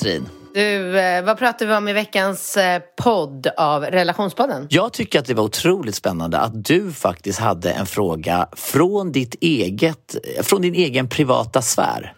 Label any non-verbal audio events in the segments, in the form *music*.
Katrin! Du, eh, vad pratar vi om i veckans eh, podd av Relationspodden? Jag tycker att det var otroligt spännande att du faktiskt hade en fråga från ditt eget, från din egen privata sfär.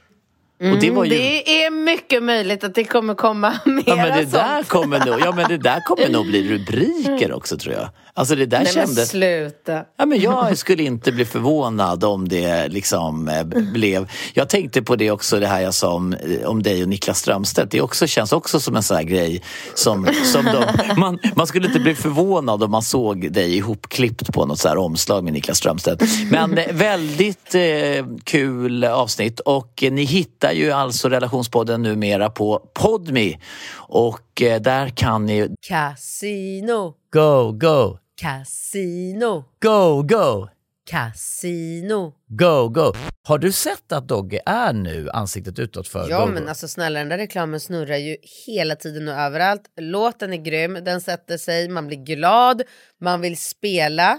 Och det var ju... Det är mycket möjligt att det kommer komma *laughs* mera Ja men det där sånt. kommer nog, ja men det där kommer nog bli rubriker också tror jag. Alltså det där Nej men kändes... sluta. Ja, men jag *laughs* skulle inte bli förvånad om det liksom eh, blev... Jag tänkte på det också, det här jag sa om, eh, om dig och Niklas Strömstedt. Det också, känns också som en sån här grej som, som de, *laughs* man, man skulle inte bli förvånad om man såg dig ihopklippt på något så här omslag med Niklas Strömstedt. Men eh, väldigt eh, kul avsnitt och eh, ni hittar ju alltså relationspodden numera på Podme och eh, där kan ni Casino, go, go, casino, go, go. casino. Go, go! Har du sett att Dogge är nu ansiktet utåt för Ja Go, men Go? alltså snälla den där reklamen snurrar ju hela tiden och överallt. Låten är grym, den sätter sig, man blir glad, man vill spela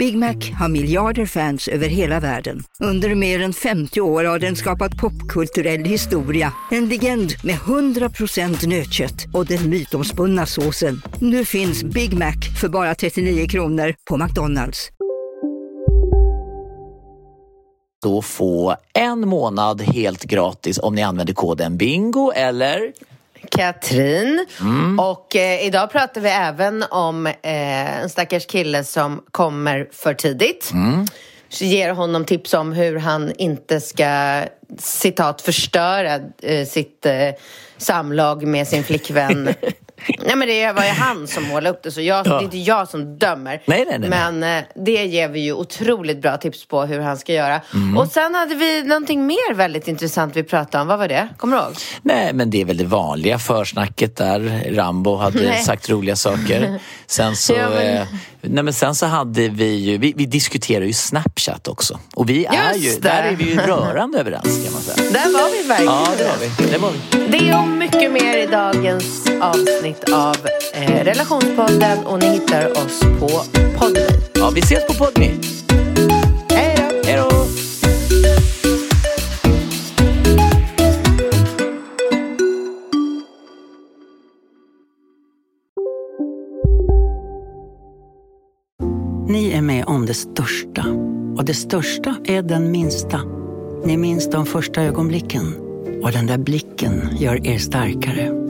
Big Mac har miljarder fans över hela världen. Under mer än 50 år har den skapat popkulturell historia. En legend med 100% nötkött och den mytomspunna såsen. Nu finns Big Mac för bara 39 kronor på McDonalds. Då få en månad helt gratis om ni använder koden BINGO eller Katrin. Mm. Och eh, idag pratar vi även om eh, en stackars kille som kommer för tidigt. Mm. Så ger honom tips om hur han inte ska, citat, förstöra eh, sitt eh, samlag med sin flickvän. *laughs* Nej men det var ju han som målade upp det så jag, det är inte jag som dömer. Nej, nej, nej. Men eh, det ger vi ju otroligt bra tips på hur han ska göra. Mm. Och sen hade vi någonting mer väldigt intressant vi pratade om. Vad var det? Kommer du ihåg? Nej, men det är väl det vanliga försnacket där. Rambo hade Nej. sagt roliga saker. Sen så, *laughs* Ja, men- eh, nej, men sen så hade vi ju, vi, vi diskuterar ju Snapchat också. Och vi är Just ju, det. där är vi ju rörande överens kan man säga. Där var vi verkligen. Ja, det var vi. Det var vi. Det och mycket mer i dagens avsnitt avsnitt av eh, Relationspodden och ni hittar oss på Podmi. Ja, vi ses på Podmi. Hej då. Hej då. Ni är med om det största. Och det största är den minsta. Ni minns de första ögonblicken. Och den där blicken gör er starkare.